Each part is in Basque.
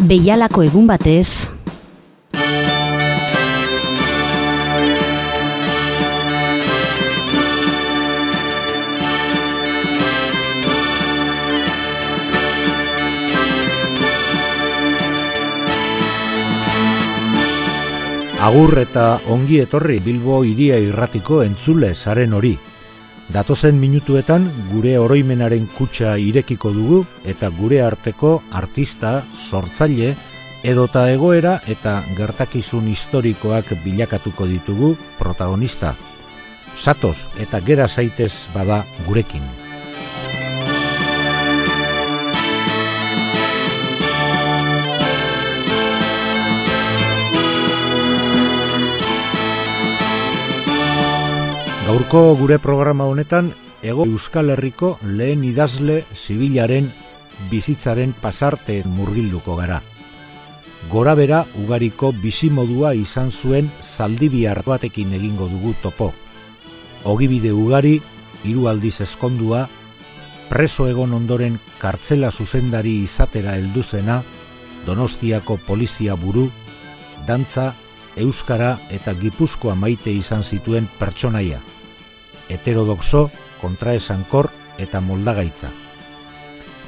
Beialako egun batez, Agur eta ongi etorri Bilbo iria irratiko entzule zaren hori. Datozen minutuetan gure oroimenaren kutsa irekiko dugu eta gure arteko artista, sortzaile, edota egoera eta gertakizun historikoak bilakatuko ditugu protagonista. Satoz eta gera zaitez bada gurekin. Gaurko gure programa honetan ego Euskal Herriko lehen idazle zibilaren bizitzaren pasarte murgilduko gara. Gora bera ugariko bizimodua izan zuen zaldibiar batekin egingo dugu topo. Ogibide ugari, hiru aldiz eskondua, preso egon ondoren kartzela zuzendari izatera helduzena, Donostiako polizia buru, dantza, euskara eta gipuzkoa maite izan zituen pertsonaia heterodoxo, kontraesankor eta moldagaitza.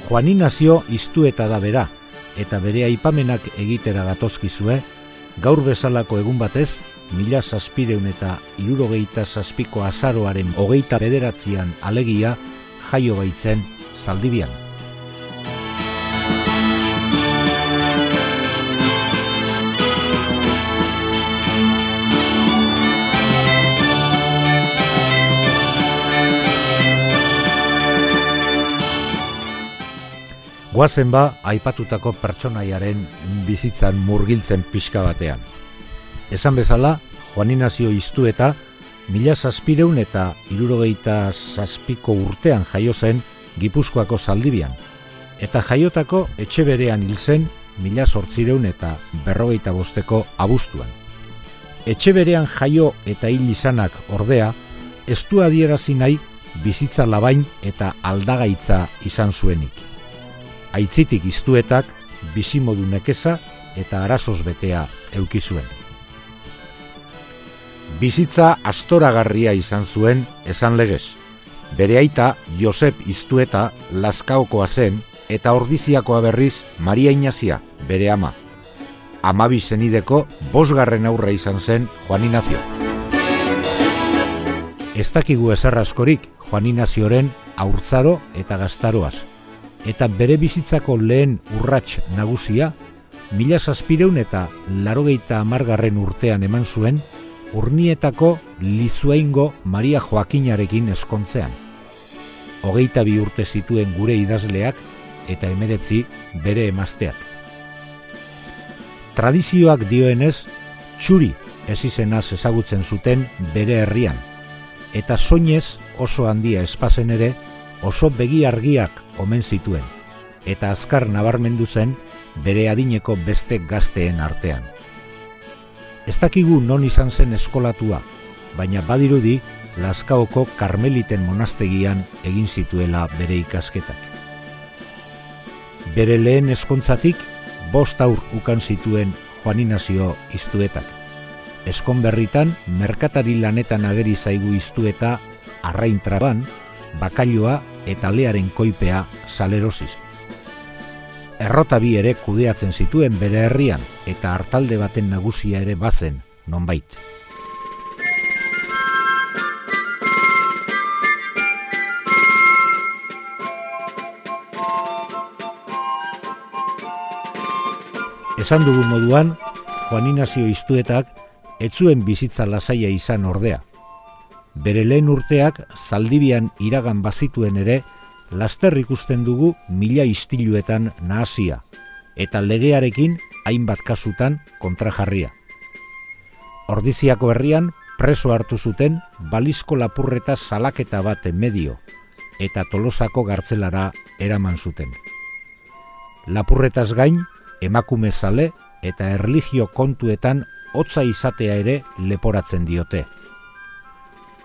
Juanin nazio iztu eta da bera, eta bere aipamenak egitera gatozkizue, gaur bezalako egun batez, mila zazpireun eta irurogeita zazpiko azaroaren hogeita bederatzean alegia jaio baitzen zaldibian. Guazen ba, aipatutako pertsonaiaren bizitzan murgiltzen pixka batean. Esan bezala, Juaninazio iztu eta mila zazpireun eta irurogeita zazpiko urtean jaio zen Gipuzkoako zaldibian. Eta jaiotako etxe berean hil zen mila sortzireun eta berrogeita bosteko abuztuan. Etxe berean jaio eta hil izanak ordea, ez du adierazi nahi bizitza labain eta aldagaitza izan zuenik aitzitik iztuetak bizimodu nekeza eta arazoz betea eukizuen. Bizitza astoragarria izan zuen esan legez. Bere aita Josep Iztueta laskaokoa zen eta ordiziakoa berriz Maria Inazia, bere ama. Amabi zenideko bosgarren aurra izan zen Juan Inazio. Ez dakigu ezarraskorik Juan Inazioren aurtzaro eta gaztaroaz eta bere bizitzako lehen urrats nagusia, mila zazpireun eta larogeita amargarren urtean eman zuen, urnietako lizueingo Maria Joakinarekin eskontzean. Hogeita bi urte zituen gure idazleak eta emeretzi bere emazteak. Tradizioak dioenez, txuri ez izenaz ezagutzen zuten bere herrian, eta soinez oso handia espazen ere, oso begi argiak omen zituen, eta azkar nabarmendu zen bere adineko beste gazteen artean. Ez dakigu non izan zen eskolatua, baina badirudi Laskaoko Karmeliten monastegian egin zituela bere ikasketak. Bere lehen eskontzatik, bost aur ukan zituen Juaninazio iztuetak. Eskon berritan, merkatari lanetan ageri zaigu iztueta arraintraban, bakailoa eta learen koipea salerosiz. Errota bi ere kudeatzen zituen bere herrian eta hartalde baten nagusia ere bazen nonbait. Esan dugun moduan, Juan Inazio iztuetak etzuen bizitza lasaia izan ordea, bere lehen urteak zaldibian iragan bazituen ere, laster ikusten dugu mila istiluetan nahasia, eta legearekin hainbat kasutan kontrajarria. Ordiziako herrian preso hartu zuten balizko lapurreta salaketa bate medio, eta tolosako gartzelara eraman zuten. Lapurretaz gain, emakume zale eta erligio kontuetan hotza izatea ere leporatzen diote.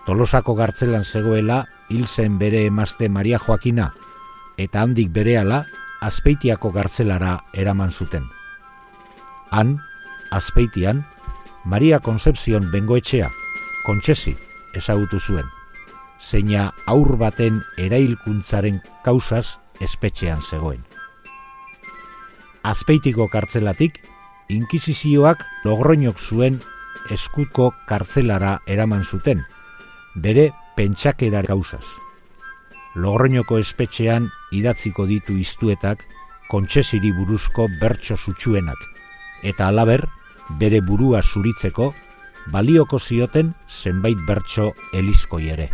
Tolosako gartzelan zegoela hil zen bere emazte Maria Joakina eta handik berehala Azpeitiako gartzelara eraman zuten. Han, azpeitian, Maria Concepción bengoetxea, kontxesi, ezagutu zuen. Zeina aur baten erailkuntzaren kausaz espetxean zegoen. Azpeitiko kartzelatik, inkizizioak logroinok zuen eskuko kartzelara eraman zuten, bere pentsakerar gauzaz. Logroinoko espetxean idatziko ditu iztuetak kontxesiri buruzko bertso sutsuenak, eta alaber, bere burua zuritzeko, balioko zioten zenbait bertso elizkoi ere.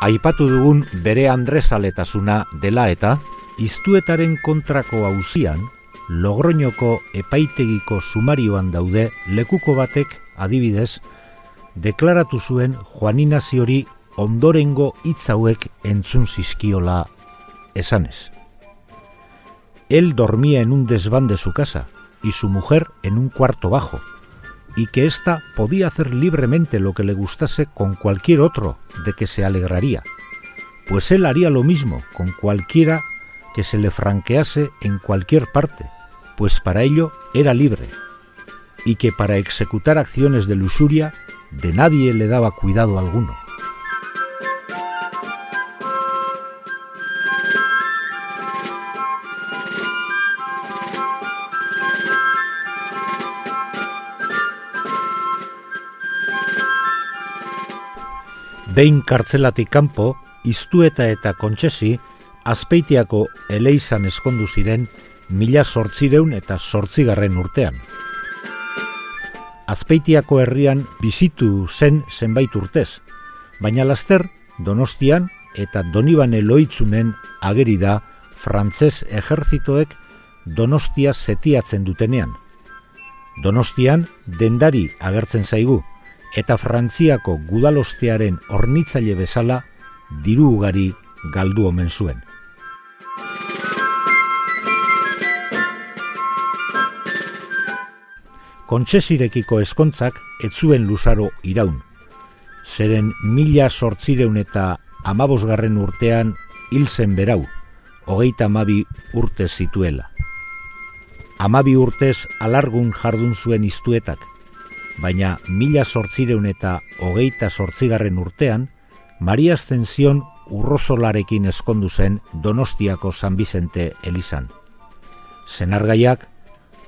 Aipatu dugun bere andrezaletasuna dela eta, iztuetaren kontrako hauzian, Logroñoko epaitegiko sumarioan daude lekuko batek adibidez, deklaratu zuen Juaninaziori ondorengo hitz hauek entzun zizkiola esanez. Él dormía en un desván de su casa y su mujer en un cuarto bajo, y que ésta podía hacer libremente lo que le gustase con cualquier otro de que se alegraría, pues él haría lo mismo con cualquiera que se le franquease en cualquier parte, pues para ello era libre, y que para ejecutar acciones de lusuria de nadie le daba cuidado alguno. Behin kartzelatik kanpo, iztueta eta kontsesi, azpeitiako eleizan eskondu ziren mila sortzireun eta sortzigarren urtean. Azpeitiako herrian bizitu zen zenbait urtez, baina laster Donostian eta Donibane loitzunen ageri da frantzez ejerzitoek Donostia setiatzen dutenean. Donostian dendari agertzen zaigu eta Frantziako gudalostearen ornitzaile bezala diru ugari galdu omen zuen. kontsesirekiko eskontzak etzuen luzaro iraun. Zeren mila sortzireun eta amabosgarren urtean hil zen berau, hogeita amabi urte zituela. Amabi urtez alargun jardun zuen iztuetak, baina mila sortzireun eta hogeita sortzigarren urtean, Maria Ascension urrozolarekin eskondu zen Donostiako San Bizente Elizan. Zenargaiak,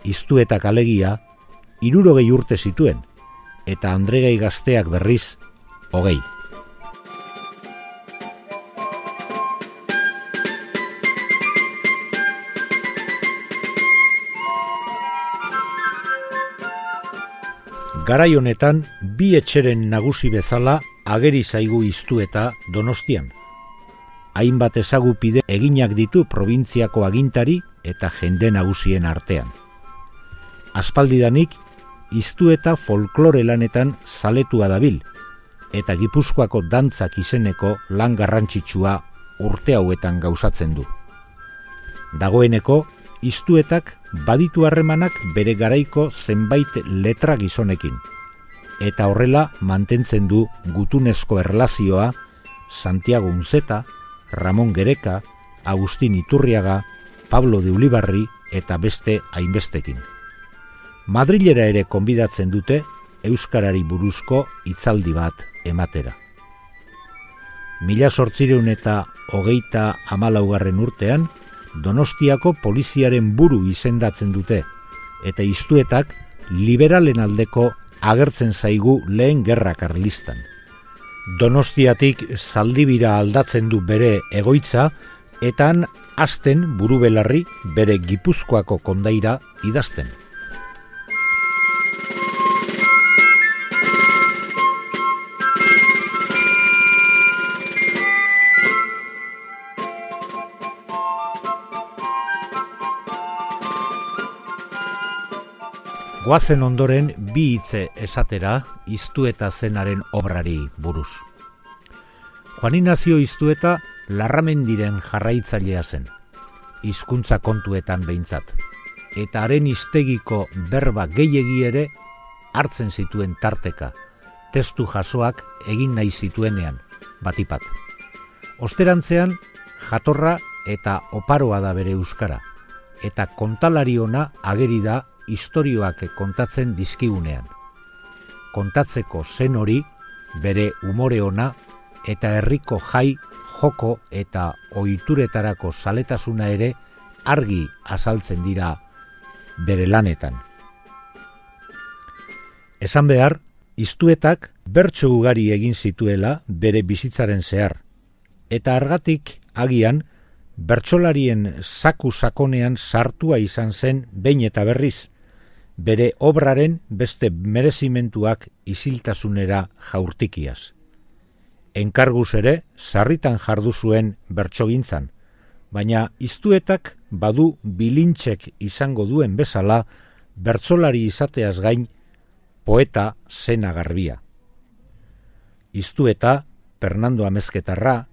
iztuetak alegia, irurogei urte zituen, eta Andregai gazteak berriz, hogei. Garai honetan, bi etxeren nagusi bezala ageri zaigu iztu eta donostian. Hainbat ezagupide eginak ditu probintziako agintari eta jende nagusien artean. Aspaldidanik iztu eta folklore lanetan zaletua dabil, eta gipuzkoako dantzak izeneko lan garrantzitsua urte hauetan gauzatzen du. Dagoeneko, iztuetak baditu harremanak bere garaiko zenbait letra gizonekin, eta horrela mantentzen du gutunezko erlazioa Santiago Unzeta, Ramon Gereka, Agustin Iturriaga, Pablo de Ulibarri eta beste hainbestekin. Madrilera ere konbidatzen dute Euskarari buruzko hitzaldi bat ematera. Mila sortzireun eta hogeita amalaugarren urtean, Donostiako poliziaren buru izendatzen dute, eta iztuetak liberalen aldeko agertzen zaigu lehen gerra karlistan. Donostiatik zaldibira aldatzen du bere egoitza, eta han azten buru belarri bere gipuzkoako kondaira idazten. Goazen ondoren bi hitze esatera iztu eta zenaren obrari buruz. Juan Inazio iztu eta larramendiren jarraitzailea zen, hizkuntza kontuetan behintzat, eta haren iztegiko berba gehiegi ere hartzen zituen tarteka, testu jasoak egin nahi zituenean, batipat. Osterantzean, jatorra eta oparoa da bere euskara, eta kontalari ona ageri da istorioak kontatzen dizkigunean. Kontatzeko zen hori, bere umore ona, eta herriko jai, joko eta ohituretarako saletasuna ere argi azaltzen dira bere lanetan. Esan behar, iztuetak bertso ugari egin zituela bere bizitzaren zehar, eta argatik agian bertsolarien saku sakonean sartua izan zen behin eta berriz, bere obraren beste merezimentuak isiltasunera jaurtikiaz. Enkarguz ere, sarritan jardu zuen bertsogintzan, baina iztuetak badu bilintxek izango duen bezala bertsolari izateaz gain poeta zena garbia. Iztueta, Fernando Amezketarra,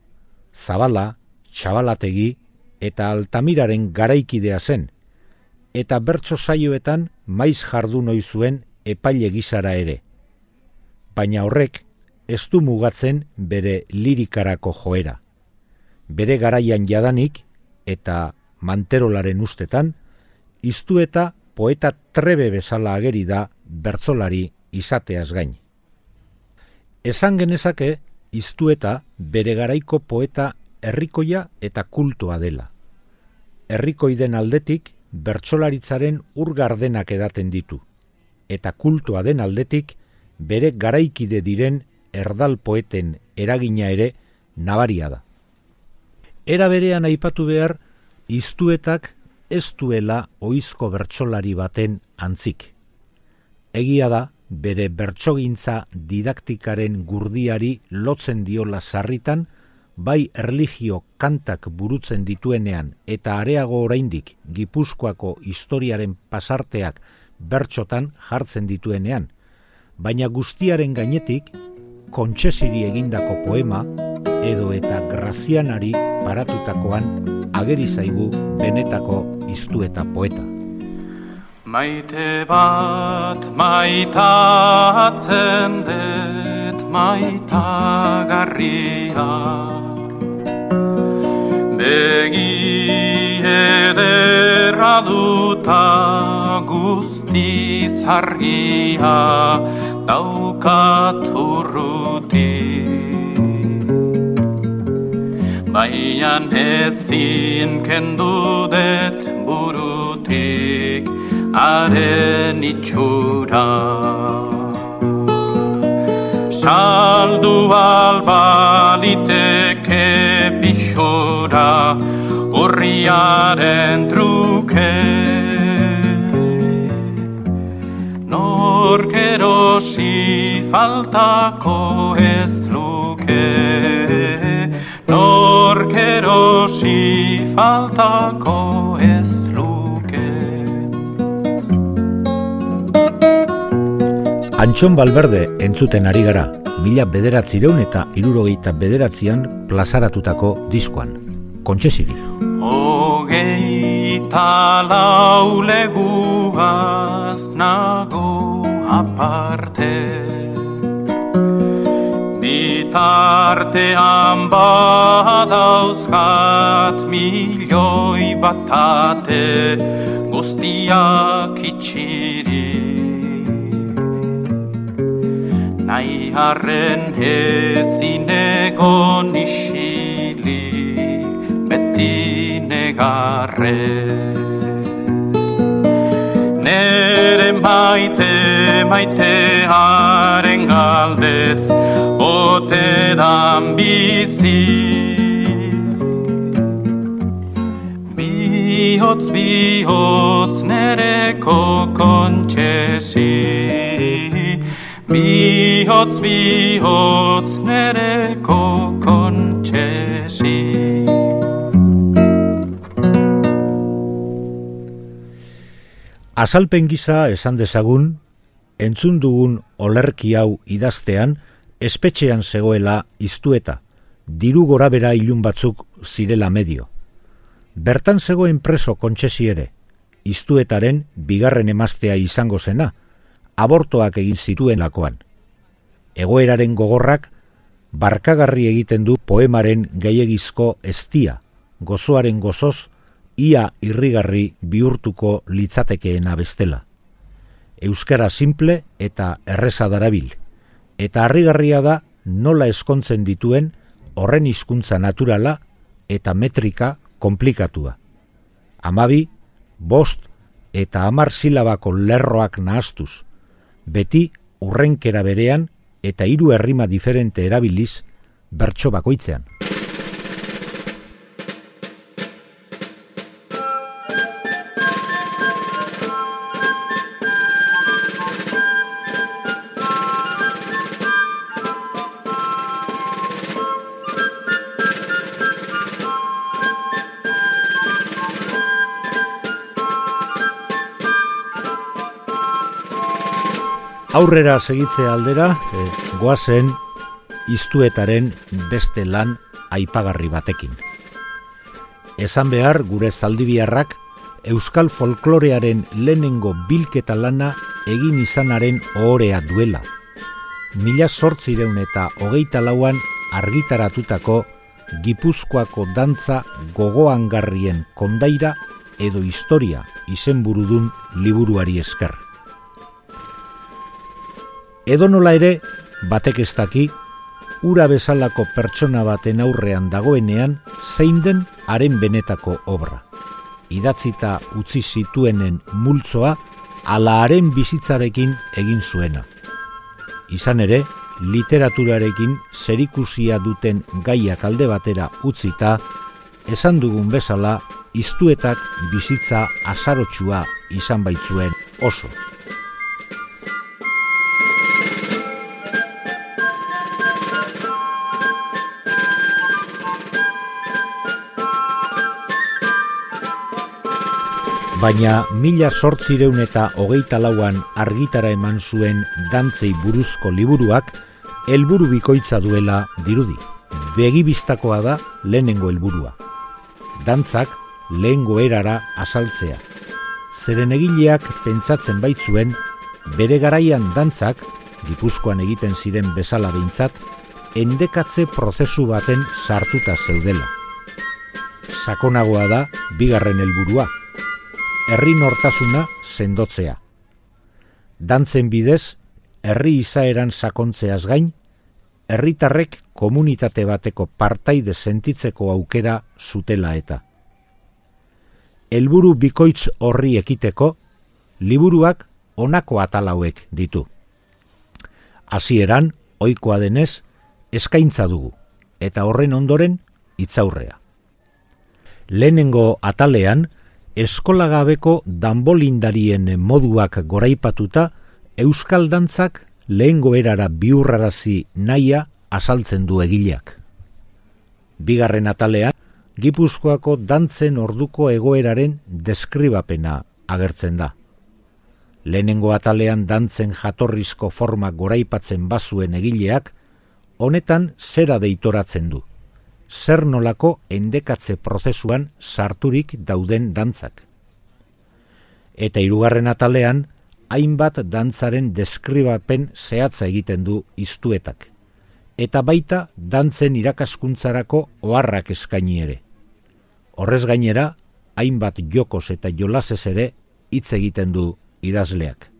Zabala, Txabalategi eta Altamiraren garaikidea zen, eta bertso saioetan maiz jardu noi zuen epaile gizara ere. Baina horrek ez du mugatzen bere lirikarako joera. Bere garaian jadanik eta manterolaren ustetan, iztu eta poeta trebe bezala ageri da bertzolari izateaz gain. Esan genezake, iztu eta bere garaiko poeta herrikoia eta kultua dela. Herrikoiden aldetik bertsolaritzaren urgardenak edaten ditu, eta kultua den aldetik bere garaikide diren erdal poeten eragina ere nabaria da. Era berean aipatu behar, iztuetak ez duela oizko bertsolari baten antzik. Egia da, bere bertsogintza didaktikaren gurdiari lotzen diola sarritan, bai erligio kantak burutzen dituenean eta areago oraindik Gipuzkoako historiaren pasarteak bertxotan jartzen dituenean, baina guztiaren gainetik kontsesiri egindako poema edo eta grazianari paratutakoan ageri zaigu benetako iztu eta poeta. Maite bat maitatzen dut maitagarria Begi ederra duta guzti zargia daukat urruti. Baian ezin kendu det burutik haren itxura. Saldu albaliteke pixora Horriaren truke. Norkerosi faltako ez luke. Norkerosi faltako ez luke. Antxon Balberde entzuten ari gara, mila bederatzireun eta irurogeita bederatzian plazaratutako diskoan. Kontxesiri. Ogeita lauleguaz nago aparte Bitartean badauzkat milioi batate guztiak itxiri nahi harren ezin egon isilik beti negarrez. Nere maite maite haren galdez, ote dan bizi. Bihotz, bihotz, nereko kontxesi, bihotz bihotz nereko kontxesi. Azalpen gisa esan dezagun, entzun dugun olerki hau idaztean, espetxean zegoela iztueta, diru gora bera ilun batzuk zirela medio. Bertan zegoen preso kontxesi ere, iztuetaren bigarren emaztea izango zena, abortoak egin zituen lakoan. Egoeraren gogorrak barkagarri egiten du poemaren gaiegizko estia, gozoaren gozoz, ia irrigarri bihurtuko litzatekeena bestela. Euskara simple eta erreza darabil, eta harrigarria da nola eskontzen dituen horren hizkuntza naturala eta metrika komplikatua. Amabi, bost eta amar silabako lerroak nahastuz, beti urrenkera berean eta hiru herrima diferente erabiliz bertso bakoitzean. Aurrera segitze aldera, e, goazen iztuetaren beste lan aipagarri batekin. Esan behar gure zaldibiarrak Euskal folklorearen lehenengo bilketa lana egin izanaren ohorea duela. Mila sortzireun eta hogeita lauan argitaratutako Gipuzkoako dantza gogoangarrien kondaira edo historia izenburudun liburuari esker. Edo nola ere, batek ez daki, ura bezalako pertsona baten aurrean dagoenean zein den haren benetako obra. Idatzita utzi zituenen multzoa ala haren bizitzarekin egin zuena. Izan ere, literaturarekin zerikusia duten gaiak alde batera utzita, esan dugun bezala, iztuetak bizitza azarotsua izan baitzuen oso. Baina mila sortzireun eta hogeita lauan argitara eman zuen dantzei buruzko liburuak helburu bikoitza duela dirudi. Begibistakoa da lehenengo helburua. Dantzak lehengo erara asaltzea. Zeren egileak pentsatzen baitzuen, bere garaian dantzak, Gipuzkoan egiten ziren bezala behintzat, endekatze prozesu baten sartuta zeudela. Sakonagoa da bigarren helburua, herri nortasuna sendotzea. Dantzen bidez, herri izaeran sakontzeaz gain, herritarrek komunitate bateko partaide sentitzeko aukera zutela eta. Helburu bikoitz horri ekiteko, liburuak honako atalauek ditu. Hasieran ohikoa denez, eskaintza dugu, eta horren ondoren hitzaurrea. Lehenengo atalean, eskolagabeko danbolindarien moduak goraipatuta, Euskal Dantzak lehen goerara biurrarazi naia asaltzen du egileak. Bigarren atalean, Gipuzkoako dantzen orduko egoeraren deskribapena agertzen da. Lehenengo atalean dantzen jatorrizko forma goraipatzen bazuen egileak, honetan zera deitoratzen du zer nolako endekatze prozesuan sarturik dauden dantzak. Eta hirugarren atalean, hainbat dantzaren deskribapen zehatza egiten du iztuetak. Eta baita dantzen irakaskuntzarako oharrak eskaini ere. Horrez gainera, hainbat jokos eta jolasez ere hitz egiten du idazleak.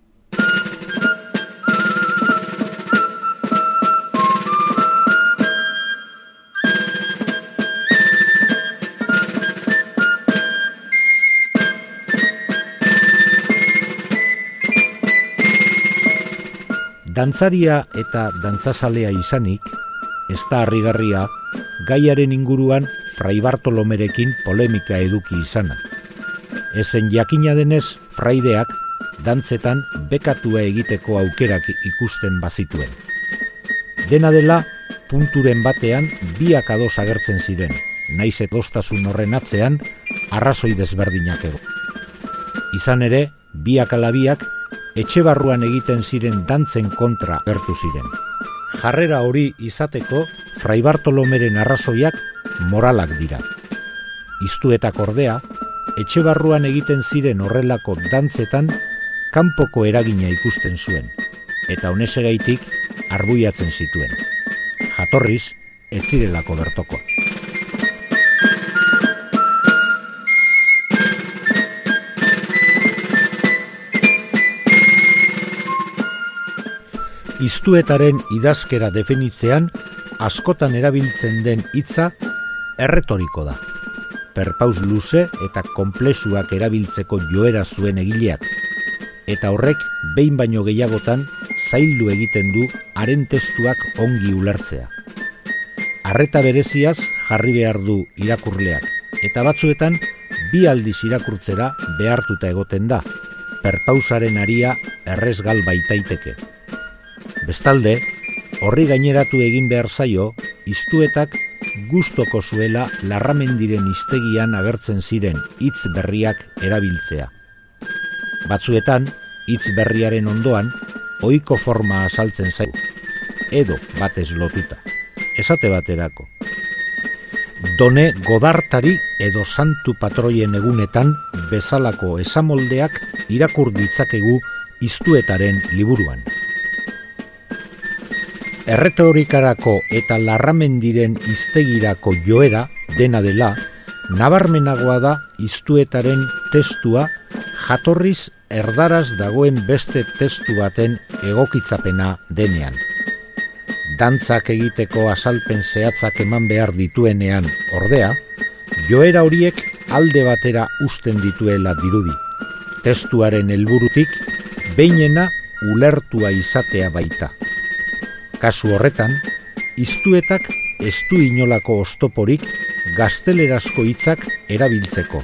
Dantzaria eta dantzazalea izanik, ez da harrigarria, gaiaren inguruan Frai Bartolomerekin polemika eduki izana. Ezen jakina denez, fraideak dantzetan bekatua egiteko aukerak ikusten bazituen. Dena dela, punturen batean biak ados agertzen ziren, naiz etostasun horren atzean, arrazoi desberdinak ego. Izan ere, biak alabiak etxe barruan egiten ziren dantzen kontra gertu ziren. Jarrera hori izateko Frai Bartolomeren arrazoiak moralak dira. Iztuetak ordea, etxe barruan egiten ziren horrelako dantzetan kanpoko eragina ikusten zuen. Eta honezegaitik arbuiatzen zituen. Jatorriz, ez zirelako bertoko. Iztuetaren idazkera definitzean, askotan erabiltzen den hitza erretoriko da. Perpaus luze eta konplexuak erabiltzeko joera zuen egileak, eta horrek behin baino gehiagotan zaildu egiten du haren testuak ongi ulertzea. Arreta bereziaz jarri behar du irakurleak, eta batzuetan bi aldiz irakurtzera behartuta egoten da, perpausaren aria errezgal baitaiteke. Bestalde, horri gaineratu egin behar zaio, iztuetak gustoko zuela larramendiren iztegian agertzen ziren hitz berriak erabiltzea. Batzuetan, hitz berriaren ondoan, ohiko forma azaltzen zaigu, edo batez lotuta. Esate baterako. Done godartari edo santu patroien egunetan bezalako esamoldeak irakur ditzakegu iztuetaren liburuan. Erretorikarako eta larramendiren iztegirako joera dena dela, nabarmenagoa da iztuetaren testua jatorriz erdaraz dagoen beste testu baten egokitzapena denean. Dantzak egiteko azalpen zehatzak eman behar dituenean ordea, joera horiek alde batera usten dituela dirudi. Testuaren helburutik behinena ulertua izatea baita. Kasu horretan, iztuetak ez du inolako ostoporik gaztelerazko hitzak erabiltzeko.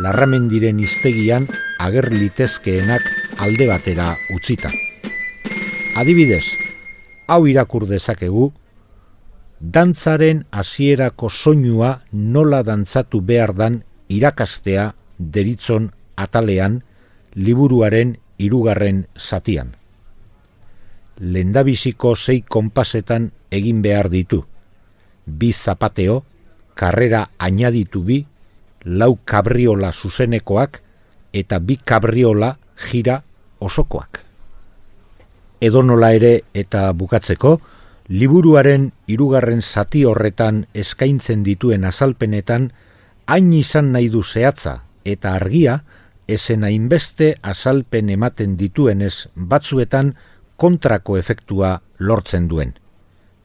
Larramendiren iztegian ager litezkeenak alde batera utzita. Adibidez, hau irakur dezakegu, dantzaren hasierako soinua nola dantzatu behar dan irakastea deritzon atalean liburuaren hirugarren zatian lendabiziko sei konpasetan egin behar ditu. Bi zapateo, karrera añaditu bi, lau kabriola zuzenekoak eta bi kabriola jira osokoak. Edonola ere eta bukatzeko, liburuaren hirugarren zati horretan eskaintzen dituen azalpenetan, hain izan nahi du zehatza eta argia, esen hainbeste azalpen ematen dituenez batzuetan, kontrako efektua lortzen duen.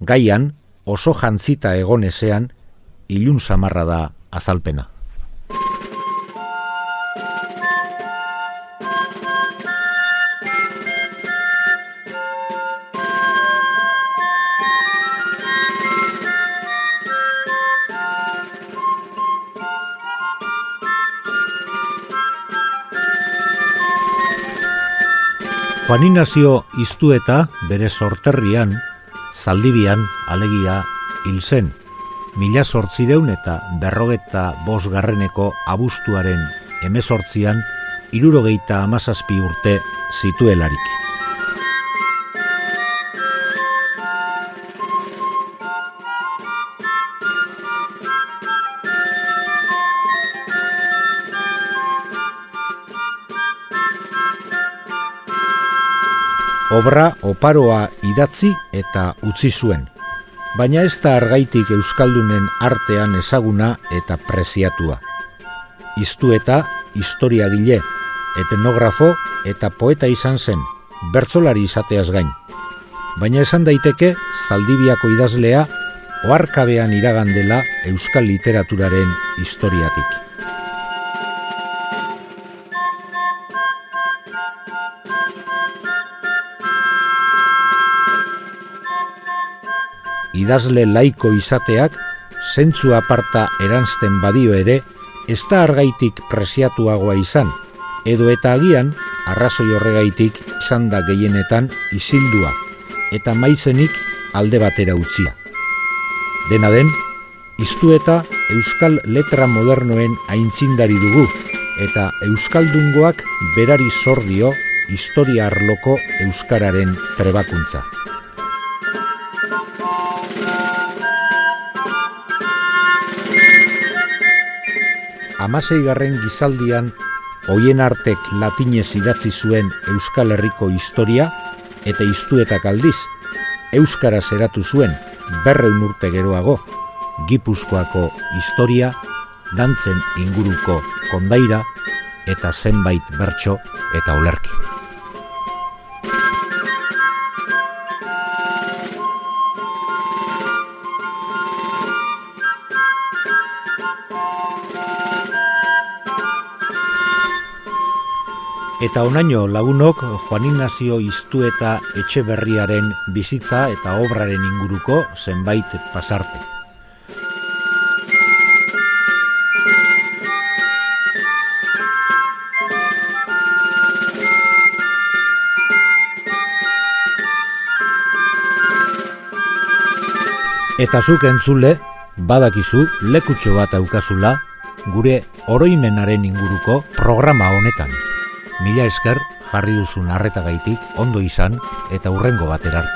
Gaian, oso jantzita egon ezean, ilun samarra da azalpena. Juan Inazio iztueta bere sorterrian, zaldibian, alegia, hil zen. Mila sortzireun eta berrogeta bos garreneko abustuaren emezortzian, irurogeita amazazpi urte zituelarik. Obra oparoa idatzi eta utzi zuen. Baina ez da argaitik euskaldunen artean ezaguna eta preziatua. Iztu eta historiagile, etnografo eta poeta izan zen, bertzolari izateaz gain. Baina esan daiteke zaldibiako idazlea oarkabean iragandela euskal literaturaren historiatik. Idazle laiko izateak, zentzu aparta erantzten badio ere, ez da argaitik preziatuagoa izan, edo eta agian, arrazoi horregaitik izan da gehienetan isildua, eta maizenik alde batera utzia. Dena den, iztu eta euskal letra modernoen aintzindari dugu, eta euskaldungoak berari zordio historia arloko euskararen trebakuntza. Amasei garren gizaldian hoien artek latinez idatzi zuen Euskal Herriko historia eta iztuetak aldiz Euskara zeratu zuen berreun urte geroago, Gipuzkoako historia, dantzen inguruko kondaira eta zenbait bertso eta olerki. Eta onaino lagunok Juan Ignacio Iztu eta Etxeberriaren bizitza eta obraren inguruko zenbait pasarte. Eta zuk entzule, badakizu lekutxo bat aukazula gure oroimenaren inguruko programa honetan. Mila esker jarri duzun arretagaitik ondo izan eta urrengo baterar.